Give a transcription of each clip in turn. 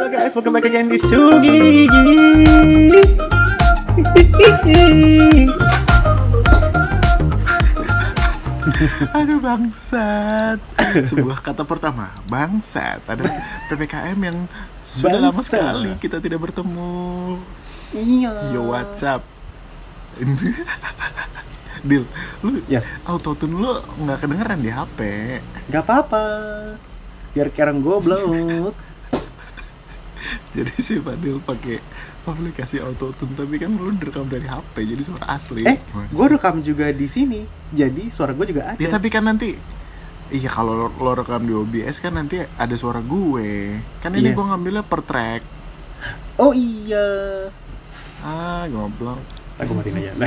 Halo guys, welcome back again di Sugi. Aduh bangsat. Sebuah kata pertama, bangsat. Ada PPKM yang sudah lama Bangsat. sekali kita tidak bertemu. Iya. Yo WhatsApp. Dil, lu Yes. autotune lu nggak kedengeran di HP. Gak apa-apa. Biar kayak orang goblok. Jadi si Fadil pakai aplikasi autotune tapi kan lu direkam dari HP jadi suara asli. Eh, gue rekam juga di sini. Jadi suara gue juga ada. Ya tapi kan nanti Iya kalau lo rekam di OBS kan nanti ada suara gue. Kan ini Yes. gue ngambilnya per track. Oh iya. Ah, goblok. Aku matiin aja.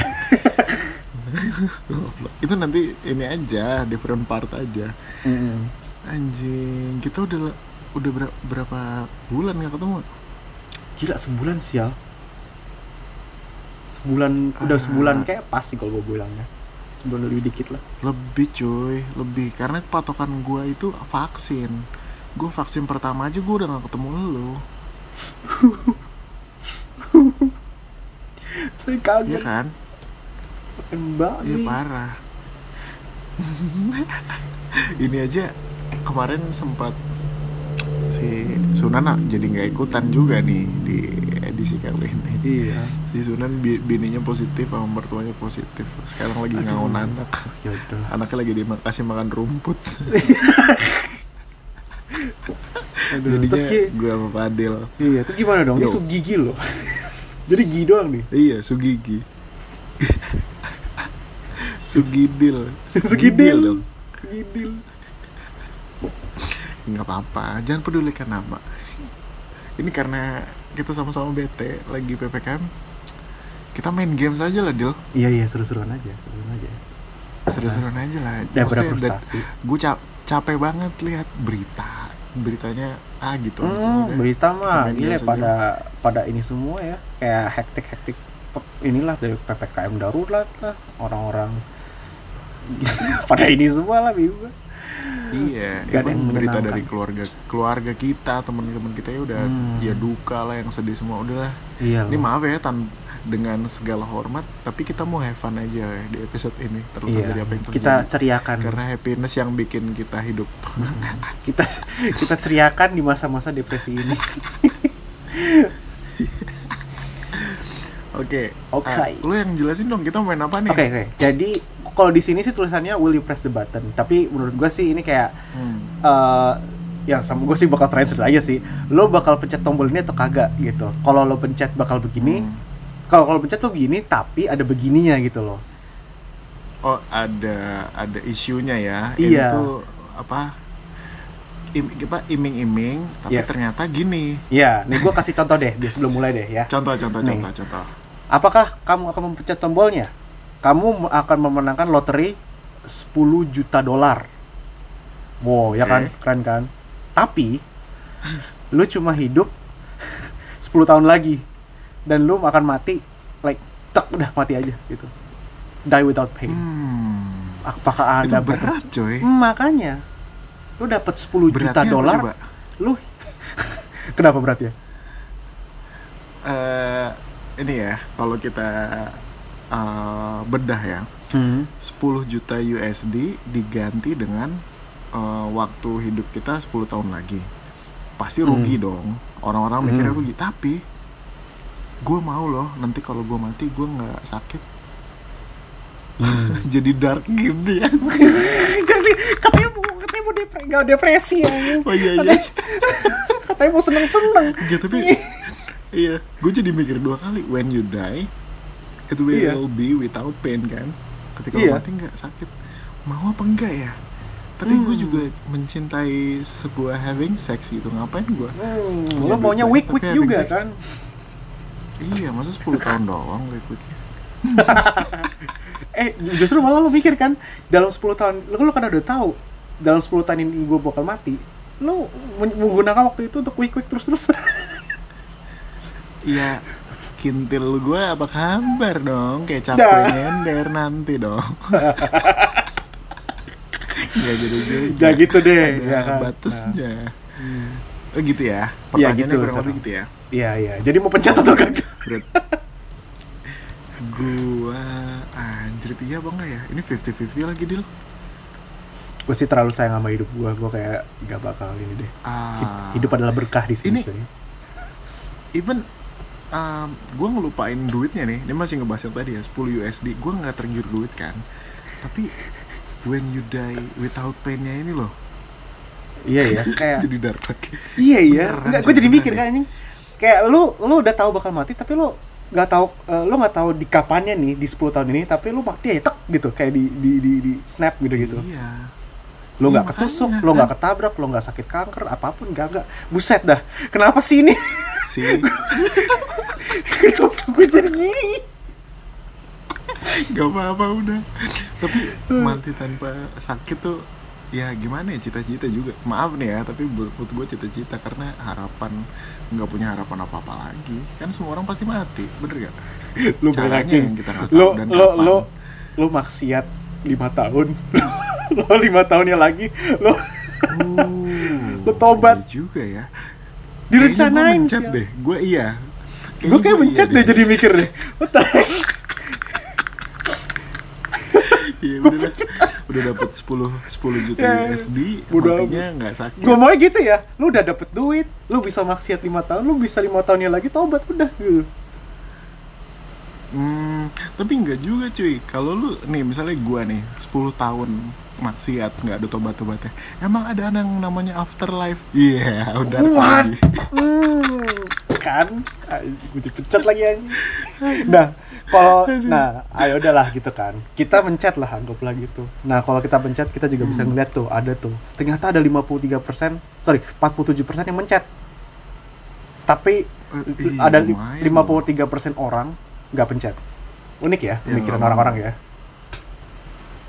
Itu nanti ini aja, different part aja. Mm-mm. Anjing, kita udah udah ber- berapa bulan nggak ketemu? Gila sebulan sial. Sebulan udah Ah. sebulan kayak pas sih kalau gue bilangnya. Sebulan lebih dikit lah. Lebih cuy, lebih karena patokan gua itu vaksin. Gue vaksin pertama aja gue udah gak ketemu lo. Saya Iya kaget kan? makan banget. Iya parah. ini aja kemarin sempat si Sunana jadi nggak ikutan juga nih di edisi kali ini. Iya. Si Sunan bi- bininya positif sama mertuanya positif. Sekarang lagi Aduh. ngaun anak. Ya udah. Anaknya lagi dikasih makan rumput. Aduh, Jadinya terus gue sama Fadil. Iya, terus gimana dong? Ini Yo. su gigi loh. Jadi gi doang nih. Iya, Sugigi. Sugidil. Sugidil. dong. Segidil. Nggak apa-apa jangan pedulikan nama ini karena kita sama-sama bete lagi ppkm kita main games aja lah Dil Iya iya seru-seruan aja, seru-seruan aja. seru-seruan aja lah Daripada frustasi. gue cap capek banget lihat berita beritanya ah gitu Hmm, berita mah gila pada pada ini semua ya. Kayak hektik-hektik pe- inilah dari PPKM darurat lah orang-orang pada ini semua lah bingung. Iya Gak even yang berita dari keluarga keluarga kita teman-teman kita ya udah Hmm. ya duka lah yang sedih semua udah Iya ini maaf ya tan dengan segala hormat tapi kita mau have fun aja ya di episode ini terlepas Iya. dari apa yang terjadi Kita ceriakan. karena happiness yang bikin kita hidup kita kita ceriakan di masa-masa depresi ini. oke Oke. Ah, lu yang jelasin dong kita main apa nih Oke oke. Jadi kalau di sini sih tulisannya will you press the button. Tapi menurut gua sih ini kayak Hmm. eh ya sama gue sih bakal translate aja sih. Lo bakal pencet tombol ini atau kagak gitu. Kalau lo pencet bakal begini. Hmm. Kalau kalau pencet tuh begini tapi ada begininya gitu loh. oh ada ada isunya ya Iya. itu apa im, apa iming-iming tapi Yes. ternyata gini Iya, nih gua kasih contoh deh biar sebelum mulai deh ya. contoh contoh Nih. contoh contoh Apakah kamu akan memencet tombolnya? Kamu akan memenangkan loteri 10 juta dolar. Wow, ya Oke. kan? Keren kan? Tapi lu cuma hidup 10 tahun lagi dan lu akan mati like tek udah mati aja gitu. Die without pain. hmm. Apakah itu Anda berat coy makanya lu dapat 10 juta beratnya apa dolar, lu kenapa beratnya? Eh, ini ya kalau kita eh, bedah ya. Hmm. 10 juta USD diganti dengan eh, waktu hidup kita 10 tahun lagi. Pasti rugi dong. Orang-orang mikirnya Hmm. rugi. Tapi gue mau loh nanti kalau gue mati gue nggak sakit. Jadi dark gini ya Jadi katanya mau katanya mau depresi, gak depresi ya. oh iya iya. Katanya mau seneng-seneng. Gak, tapi iya. gue jadi mikir dua kali. When you die it will Iya. be without pain kan ketika Iya. lo mati nggak sakit mau apa enggak ya tapi gue Hmm. juga mencintai sebuah having sex gitu ngapain gue Hmm, lo maunya week week juga sex. kan? iya masa 10 tahun doang week weeknya Eh justru malah lo mikir kan dalam 10 tahun lo lo kan udah tahu dalam 10 tahun ini gue bakal mati. Lo men- menggunakan waktu itu untuk week week terus terus. iya kintil gue apa kabar dong kayak capek Dah. nyender nanti dong Gak gitu juga Ya gitu deh, ada ya kan? batasnya Oh gitu ya. Iya, Pertanyaannya gitu, kurang lebih gitu ya. Iya iya. Jadi mau pencet atau kagak? Gua anjir iya apa enggak ya? Ini 50-50 lagi deal. Gue sih terlalu sayang sama hidup gue. Gue kayak gak bakal ini deh. Ah, Hidup adalah berkah di sini. Ini- even um, gue ngelupain duitnya nih. Ini masih ngebahas yang tadi ya, 10 USD. Gue nggak tergiur duit kan. Tapi when you die without pain-nya ini loh. Iya iya. Kayak Jadi dark lagi. iya iya. Gue jadi mikir kan anjing. Kayak lu lu udah tahu bakal mati tapi lu nggak tahu eh, lu nggak tahu di kapannya nih di 10 tahun ini tapi lu mati aja tek gitu kayak di di di, di snap gitu gitu. Iya. Iya, nggak ketusuk, makanya, lu nggak kan. ketabrak, lu nggak sakit kanker, apa pun nggak nggak. Buset dah. Kenapa sih ini? Sih, Kenapa gue jadi gini? gak apa-apa udah. Tapi mati tanpa sakit tuh ya gimana ya cita-cita juga maaf nih ya tapi menurut gue cita-cita karena harapan nggak punya harapan apa apa lagi kan semua orang pasti mati bener gak Lu caranya bayangin. yang kita nggak tahu Lu dan kapan lu lu maksiat lima tahun. lo lima tahunnya lagi lo Uh, Lu tobat. iya juga ya direncanain gue sih. deh gue iya Gue kayak gua mencet iya deh jadi mikir deh. Iya, udah, udah dapat 10 10 juta Ya, USD, bodo matinya nggak sakit. Gue mau gitu ya. Lu udah dapet duit, lu bisa maksiat lima tahun, lu bisa lima tahunnya lagi tobat udah. gitu. Hmm, tapi nggak juga cuy. Kalau lu nih misalnya gua nih 10 tahun maksiat nggak ada tobat-tobatnya. Emang ada yang namanya afterlife? Iya, udah What? lagi. Hmm, kan? Gue dipecat lagi anjing. Nah, kalau nah, ayo udahlah gitu kan. Kita mencet lah anggaplah gitu. Nah, kalau kita pencet kita juga bisa Hmm. ngeliat tuh, ada tuh. Ternyata ada 53%, sorry, 47% yang mencet. Tapi Eh, ada li- lumayan 53% orang nggak pencet. Unik ya Ya, pemikiran mau. orang-orang ya.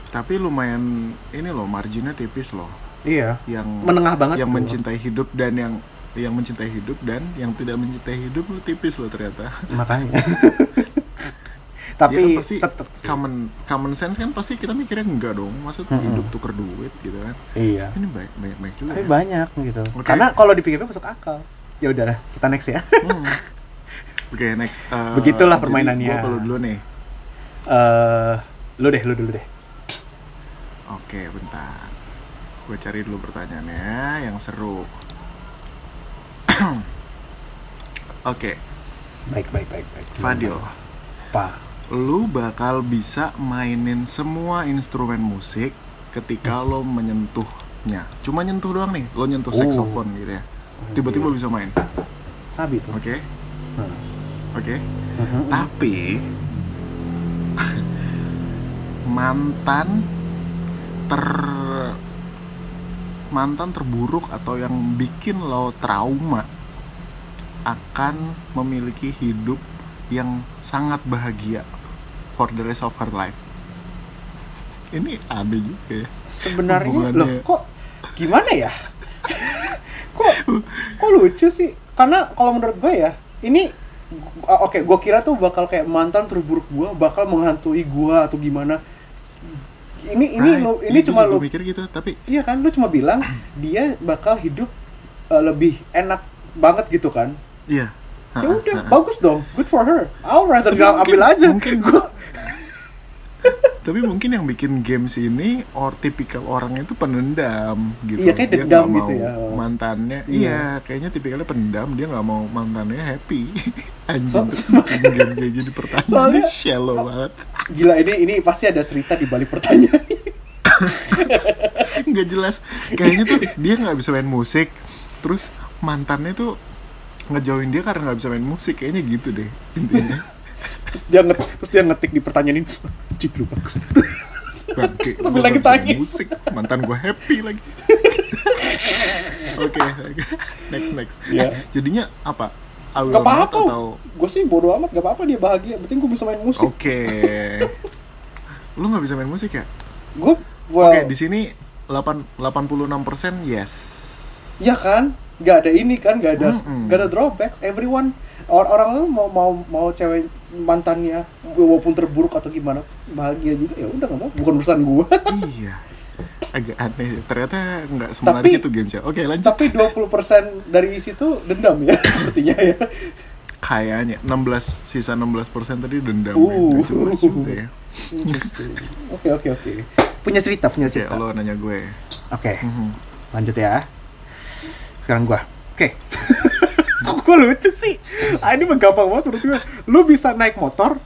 Tapi lumayan ini loh marginnya tipis loh. Iya, Yang menengah banget yang tuh. mencintai hidup dan yang yang mencintai hidup dan yang tidak mencintai hidup lu tipis loh ternyata. makanya. Iya Tapi kan pasti tetep sih. common common sense kan pasti kita mikirnya enggak dong. Maksud Mm-mm. hidup tuker duit gitu kan. Iya. Ini baik baik baik juga Tapi ya. banyak gitu. Oke. Karena kalau dipikirnya masuk akal. Ya udah lah, kita next ya. Hmm. Oke, next. Eh, Begitulah permainannya. gua kalau dulu nih. Eh, lu deh, lu dulu deh. Oke, bentar. Gue cari dulu pertanyaannya yang seru. Oke, Baik, baik, baik, baik. Fadil. Apa? Lu bakal bisa mainin semua instrumen musik ketika lo menyentuhnya. Cuma nyentuh doang nih, lo nyentuh Oh. saxophone gitu ya. Tiba-tiba bisa main. Sabi tuh. Oke, Hmm. Oke. Mhm. Tapi mantan ter mantan terburuk atau yang bikin lo trauma akan memiliki hidup yang sangat bahagia for the rest of her life. Ini ada juga ya. Sebenarnya loh kok gimana ya? kok kok lucu sih? Karena kalau menurut gue ya, ini uh, oke, gue kira tuh bakal kayak mantan terburuk gue bakal menghantui gue atau gimana. Ini ini lo ini iya, cuma juga lo gua mikir gitu, tapi Iya kan, lu cuma bilang dia bakal hidup uh, lebih enak banget gitu kan? iya. Ya Ha-ha, udah, ha-ha. bagus dong. Good for her. I'll rather Tapi ambil aja. mungkin- Gua- Tapi mungkin yang bikin games ini or tipikal orangnya itu pendendam gitu. Iya, kayak dia nggak gitu mau ya. Mantannya, Iya. iya. kayaknya tipikalnya pendendam. Dia nggak mau mantannya happy. Anjing So- game kayak gini pertanyaan Soalnya- shallow banget. Gila ini ini pasti ada cerita di balik pertanyaan. Nggak jelas. Kayaknya tuh dia nggak bisa main musik. Terus mantannya tuh ngejauhin dia karena nggak bisa main musik. Kayaknya gitu deh intinya. Terus dia nget, terus dia ngetik di pertanyaan ini. Cik lu bagus. Bangke, Tapi lagi tangis. Musik, mantan gue happy lagi. Oke, oke. next next. Iya. Eh, jadinya apa? I Gak apa-apa. atau Gue sih bodo amat, gak apa-apa dia bahagia. Penting gue bisa main musik. Oke. Lu nggak bisa main musik ya? Gue, Oke, well, di sini 8 86% yes. ya kan, gak ada ini kan, gak ada, Mm-mm. gak ada drawbacks. Everyone, or orang tuh mau mau mau cewek mantannya, walaupun terburuk atau gimana, bahagia juga ya udah nggak apa, bukan urusan gue. iya. agak aneh ternyata nggak semenarik Tapi- itu games ya oke lanjut Tapi 20% dari situ dendam ya sepertinya ya. kayaknya 16 sisa 16 persen tadi dendam Uh. ya. jelas juga ya Oke oke oke. Punya cerita, punya oke cerita. lo nanya gue Oke, Mhm. lanjut ya. Sekarang gua. Oke. Kok gua lucu sih? Ah, ini gampang banget menurut gue. Lu bisa naik motor,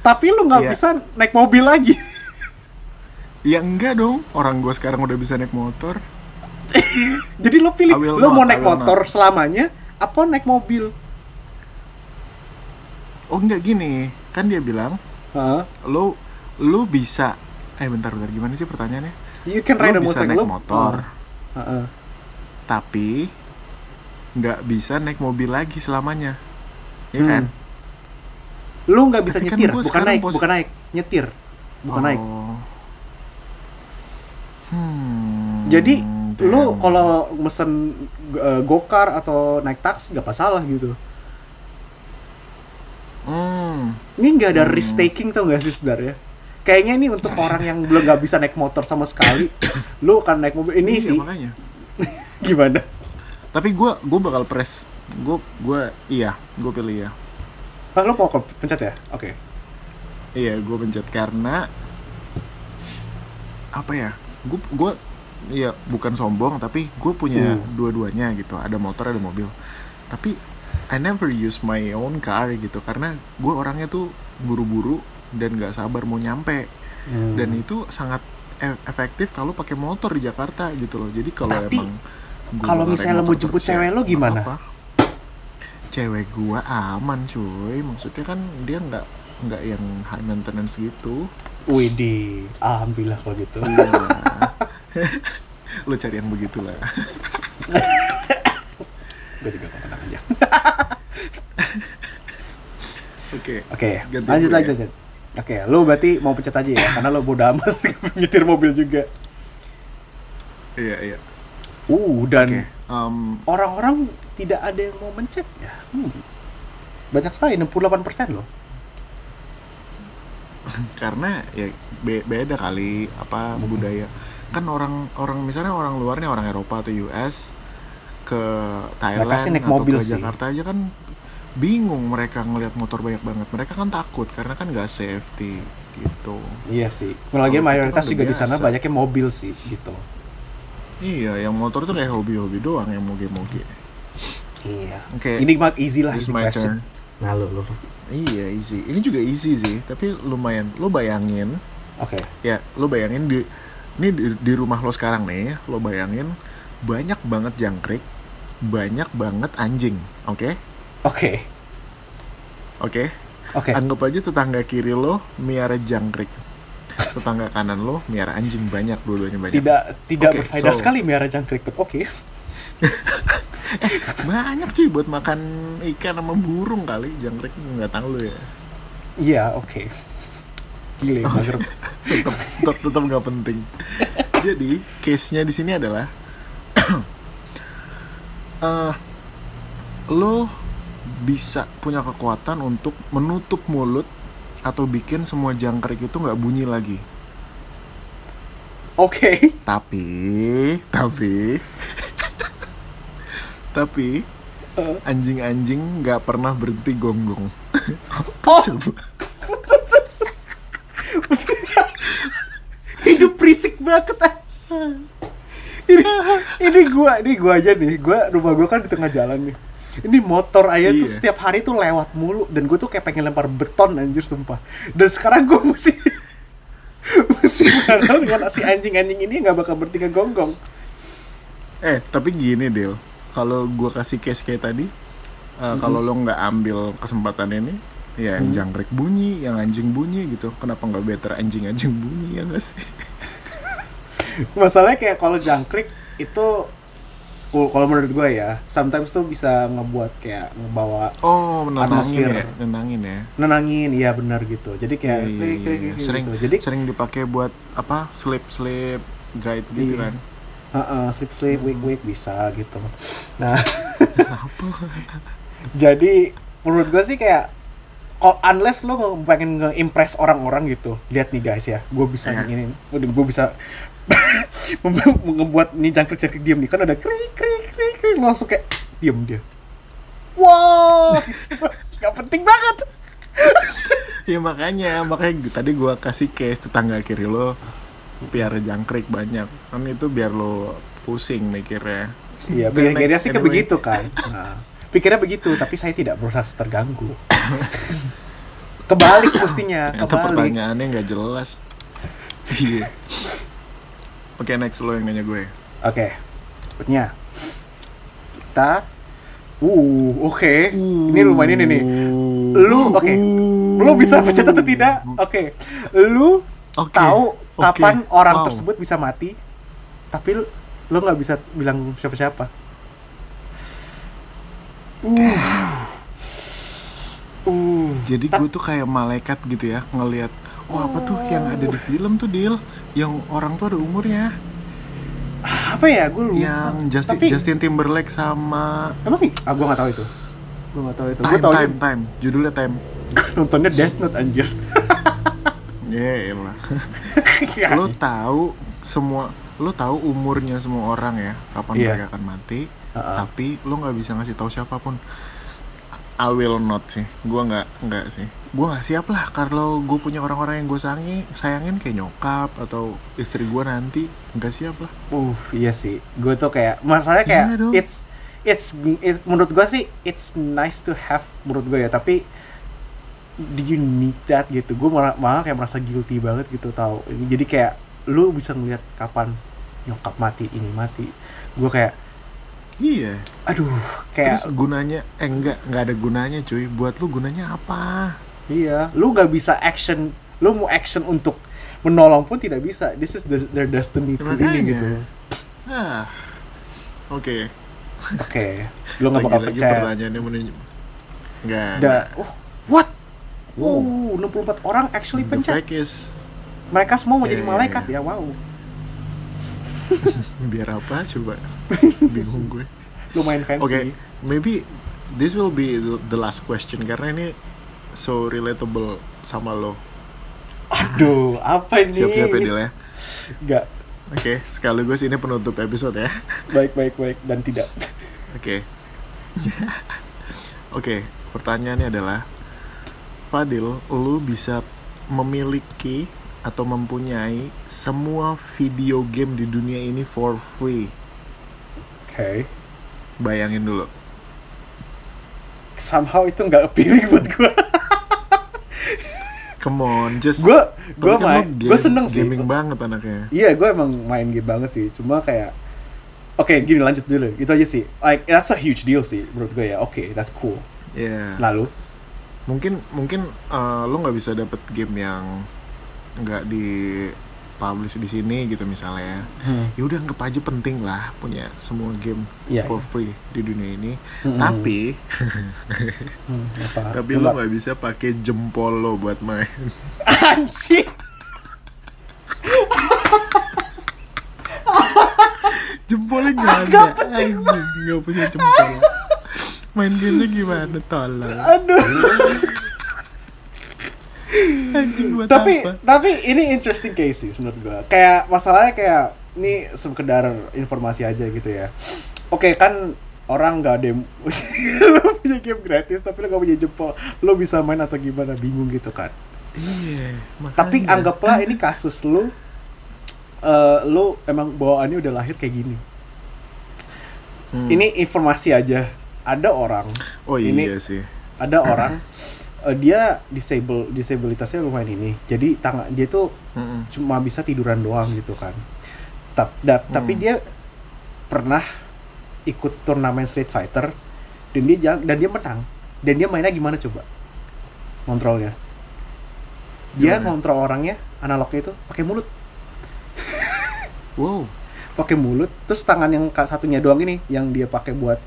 tapi lu nggak Iya. bisa naik mobil lagi. ya enggak dong orang gue sekarang udah bisa naik motor Jadi lu pilih, lu not, mau naik motor selamanya, apa naik mobil? oh enggak gini kan dia bilang Hah? lo lo bisa eh bentar bentar gimana sih pertanyaannya You can ride a lo bisa motorcycle. naik lu- motor Oh. Heeh. tapi nggak bisa naik mobil lagi selamanya ya Hmm. kan Lu nggak bisa Tapi kan nyetir, gua bukan naik, pos- bukan naik, nyetir, bukan naik. Oh. Hmm, Jadi lu damn. kalau mesen uh, gokar atau naik taksi nggak masalah gitu. Hmm, Ini nggak ada Hmm. risk taking tau gak sih sebenarnya? Kayaknya ini untuk orang yang belum nggak bisa naik motor sama sekali, lu akan naik mobil ini iya, sih makanya. gimana? Tapi gue gue bakal press gue gue iya gue pilih ya Ah, lu mau pencet ya? Oke. iya gue pencet karena apa ya gue gue iya bukan sombong tapi gue punya Hmm. dua-duanya gitu ada motor ada mobil tapi I never use my own car gitu karena gue orangnya tuh buru-buru dan nggak sabar mau nyampe Hmm. dan itu sangat e- efektif kalau pakai motor di Jakarta gitu loh jadi kalau emang kalau misalnya lo mau jemput ya, cewek lo gimana? apa-apa. cewek gua aman cuy maksudnya kan dia nggak nggak yang high maintenance gitu Widih, alhamdulillah kalau gitu. iya lo cari yang begitulah Gue juga kok tenang aja. oke Oke, Ganti lanjut lanjut. ya. Oke, lu berarti mau pencet aja ya, karena lo bodo amat nyetir mobil juga. iya iya Uh, dan oke em, orang-orang tidak ada yang mau mencet ya. Hmm. Banyak sekali, 68% loh. karena ya be- beda kali apa budaya kan orang orang misalnya orang luarnya orang Eropa atau US ke Thailand naik atau mobil ke sih. Jakarta aja kan bingung mereka ngelihat motor banyak banget mereka kan takut karena kan nggak safety gitu Iya sih. Lagi mayoritas kan juga udah di sana biasa. banyaknya mobil sih gitu. Iya yang motor tuh kayak hobi-hobi doang yang moge-moge Iya. Oke. Ini mah easy lah This easy my question. turn Nah, lo lo. iya easy ini juga easy sih tapi lumayan lo bayangin Oke. ya lo bayangin di ini di, di rumah lo sekarang nih lo bayangin banyak banget jangkrik banyak banget anjing oke Oke. oke Oke. anggap aja tetangga kiri lo miara jangkrik tetangga kanan lo miara anjing banyak dua-duanya banyak Tidak tidak Oke, berfaedah so- sekali miara jangkrik, oke. banyak cuy buat makan ikan sama burung kali jangkrik nggak tahu lo ya Iya, oke. Gile, mager. tetap tetap tetap nggak penting jadi case nya di sini adalah eh lo bisa punya kekuatan untuk menutup mulut atau bikin semua jangkrik itu nggak bunyi lagi Oke. tapi tapi tapi Eh. anjing-anjing nggak pernah berhenti gonggong Oh, coba hidup berisik banget aja. Ini, ini gua, ini gua aja nih. Gua rumah gua kan di tengah jalan nih. Ini motor aja tuh Iya. setiap hari tuh lewat mulu dan gue tuh kayak pengen lempar beton anjir sumpah. Dan sekarang gua mesti mesti bareng dengan si anjing-anjing ini nggak bakal berhenti ngegonggong. Eh, tapi gini, Del. Kalau gua kasih case kayak tadi, eh, kalau lo nggak ambil kesempatan ini, ya yang jangkrik bunyi, yang anjing bunyi gitu. Kenapa nggak better anjing-anjing bunyi ya nggak sih? Masalahnya kayak kalau jangkrik itu kalau menurut gue ya, sometimes tuh bisa ngebuat kayak ngebawa Oh, nenangin Atmosfer. ya, nenangin ya. nenangin, iya benar gitu. Jadi kayak Iya, iya, kayak- iya. kayak Sering, gitu. Jadi sering dipakai buat apa? Sleep, sleep guide gitu Iya. kan. Heeh, sleep sleep week week bisa gitu. Nah, Apa? jadi menurut gue sih kayak kalau unless lo nge- pengen nge-impress orang-orang gitu, lihat nih guys ya, gue bisa Iya. ini, gue bisa mem- ngebuat nih jangkrik-jangkrik diem nih. Kan ada krik krik krik krik. Lu langsung kayak diem dia. Wow. Nggak penting banget. Ya makanya. Makanya tadi gua kasih case tetangga kiri lo piara jangkrik banyak. Kan itu biar lo pusing mikirnya. Iya next, sih kayak begitu kan. Nah, pikirnya begitu tapi saya tidak merasa terganggu. Kebalik mestinya Ternyata kebalik. pertanyaannya nggak jelas. Iya. Oke next lo yang nanya gue. Oke. Berikutnya kita uh oke. Ini lumayan ini nih. Lu, oke. lu bisa pencet atau tidak? Oke. Lu Oke, tahu oke. kapan orang Wow. tersebut bisa mati tapi lu lu nggak bisa bilang siapa-siapa uh uh Jadi gue tuh kayak malaikat gitu ya ngelihat oh apa tuh yang ada di film tuh deal yang orang tuh ada umurnya. Apa ya? Gue lupa. Yang Justin tapi Justin Timberlake sama emang nih ah gue nggak tahu itu. Gue nggak tahu itu. Gue Time tahu Time Time. Judulnya Time. Nontonnya Death Note anjir. Ya elah. Ya. lo tahu semua lo tahu umurnya semua orang ya kapan Iya. mereka akan mati Heeh. tapi lo nggak bisa ngasih tahu siapa pun I will not sih gue nggak nggak sih gue nggak siap lah kalau gue punya orang-orang yang gue sayangin sayangin kayak nyokap atau istri gue nanti nggak siap lah Uh, iya sih. Gue tuh kayak masalahnya kayak dong. it's, it's it's menurut gue sih it's nice to have menurut gue ya, tapi do you need that gitu. Gue malah, malah kayak merasa guilty banget gitu tau. Jadi kayak lu bisa ngeliat kapan nyokap mati, ini mati. Gue kayak iya aduh, kayak terus gunanya eh enggak nggak ada gunanya cuy buat lu gunanya apa iya, lu gak bisa action, lu mau action untuk menolong pun tidak bisa. This is the, their destiny to ini gitu. ah oke Oke, lu gak bakal percaya. pertanyaannya menunjuk nggak Da, oh, what? Wow. Wow, 64 orang actually pencet. Mereka semua mau Ya, jadi malaikat ya, wow. biar apa coba bingung gue Lumayan fancy. Oke, maybe this will be the, last question karena ini so relatable sama lo. Aduh, apa ini? Siap-siap ya, Dil ya. Enggak. Oke, sekaligus ini penutup episode ya. Baik, baik, baik dan tidak. Oke. Oke, pertanyaannya adalah Fadil, lu bisa memiliki atau mempunyai semua video game di dunia ini for free. Oke. Bayangin dulu. Somehow itu nggak appealing buat gue. Come on, just gue gue kan main, gue seneng sih. Gaming banget anaknya. Iya, gue emang main game banget sih. Cuma kayak Oke, gini lanjut dulu. Itu aja sih. Like that's a huge deal sih menurut gue ya. Oke, that's cool. Iya. Lalu mungkin mungkin eh, lo nggak bisa dapet game yang nggak di publish di sini gitu misalnya Hmm. ya udah anggap aja penting lah punya semua game Iya, for free di dunia ini Mm-mm. tapi Hmm, apa? tapi Coba. lo nggak bisa pakai jempol lo buat main Anjing. jempolnya nggak ada nggak punya jempol main gamenya gimana tolong Aduh. anjing buat tapi apa tapi ini interesting case sih menurut gua. Kayak masalahnya kayak ini sekedar informasi aja gitu ya. Oke kan orang nggak ada yang lo punya game gratis tapi lo gak punya jempol. Lo bisa main atau gimana bingung gitu kan. Iya tapi anggaplah ini kasus lo eh lo emang bawaannya udah lahir kayak gini. Hmm. ini informasi aja. Ada orang. Oh ini- iya sih. ada orang eh, dia disable disabilitasnya lumayan ini jadi tangan dia tuh Mm-mm. cuma bisa tiduran doang gitu kan. Tap, da- Tapi Hmm. dia pernah ikut turnamen Street Fighter dan dia dan dia menang. Dan dia mainnya gimana coba? Kontrolnya. Dia Gimana? ngontrol orangnya analognya itu pakai mulut, wow pakai mulut. Terus tangan yang satunya doang ini yang dia pakai buat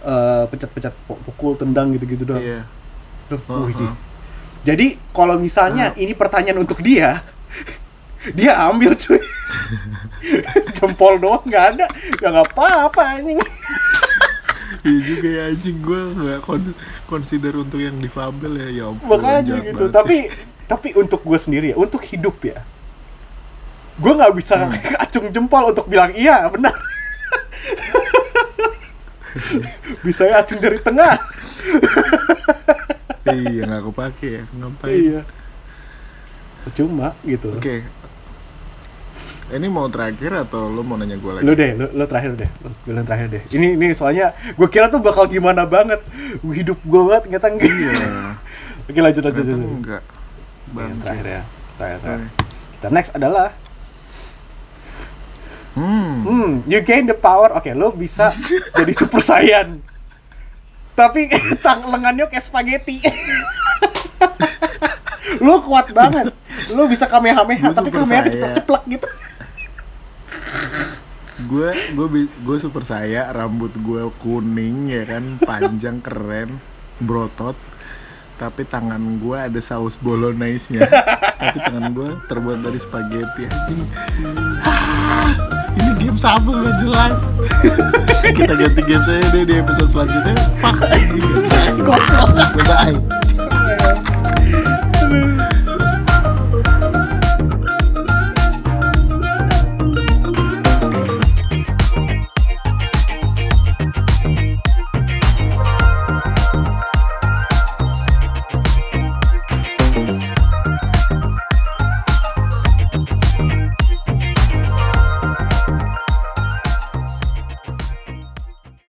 eh, pencet-pencet pu- pukul tendang gitu-gitu doang. Uh-huh. wih, di- Jadi kalau misalnya Ah. ini pertanyaan untuk dia, dia ambil cuy. Jempol doang nggak ada, ya nggak apa-apa anjing. Iya juga ya anjing gue nggak kon- consider untuk yang difabel ya ya ampun Makanya gitu. banget. Tapi tapi untuk gue sendiri ya, untuk hidup ya. gue nggak bisa acung jempol untuk bilang iya benar bisa ya acung dari tengah iya nggak kepake ya ngapain? Iya. Cuma gitu. Oke. Ini mau terakhir atau lo mau nanya gue lagi? Lu deh lu, lu terakhir deh. Lu yang terakhir deh. Ini ini soalnya gue kira tuh bakal gimana banget. Hidup gue banget ternyata enggak iya. Oke lanjut lanjut lanjut. enggak Yang Bangke. terakhir ya. Terakhir, terakhir. Kita next adalah hmm. Hmm you gain the power. Oke lo bisa jadi super saiyan tapi tang lengannya kayak spaghetti. Lo kuat banget. Lo bisa kamehameha tapi kamehameha Saiyan. ceplek gitu. Gue gue gue super saya rambut gue kuning ya kan? Panjang keren brotot. Tapi tangan gue ada saus bolognese nya tapi tangan gue terbuat dari spaghetti anjing ini game apa nggak jelas. Kita ganti game saya deh di episode selanjutnya. Fuck nggak jelas. Goblok. bye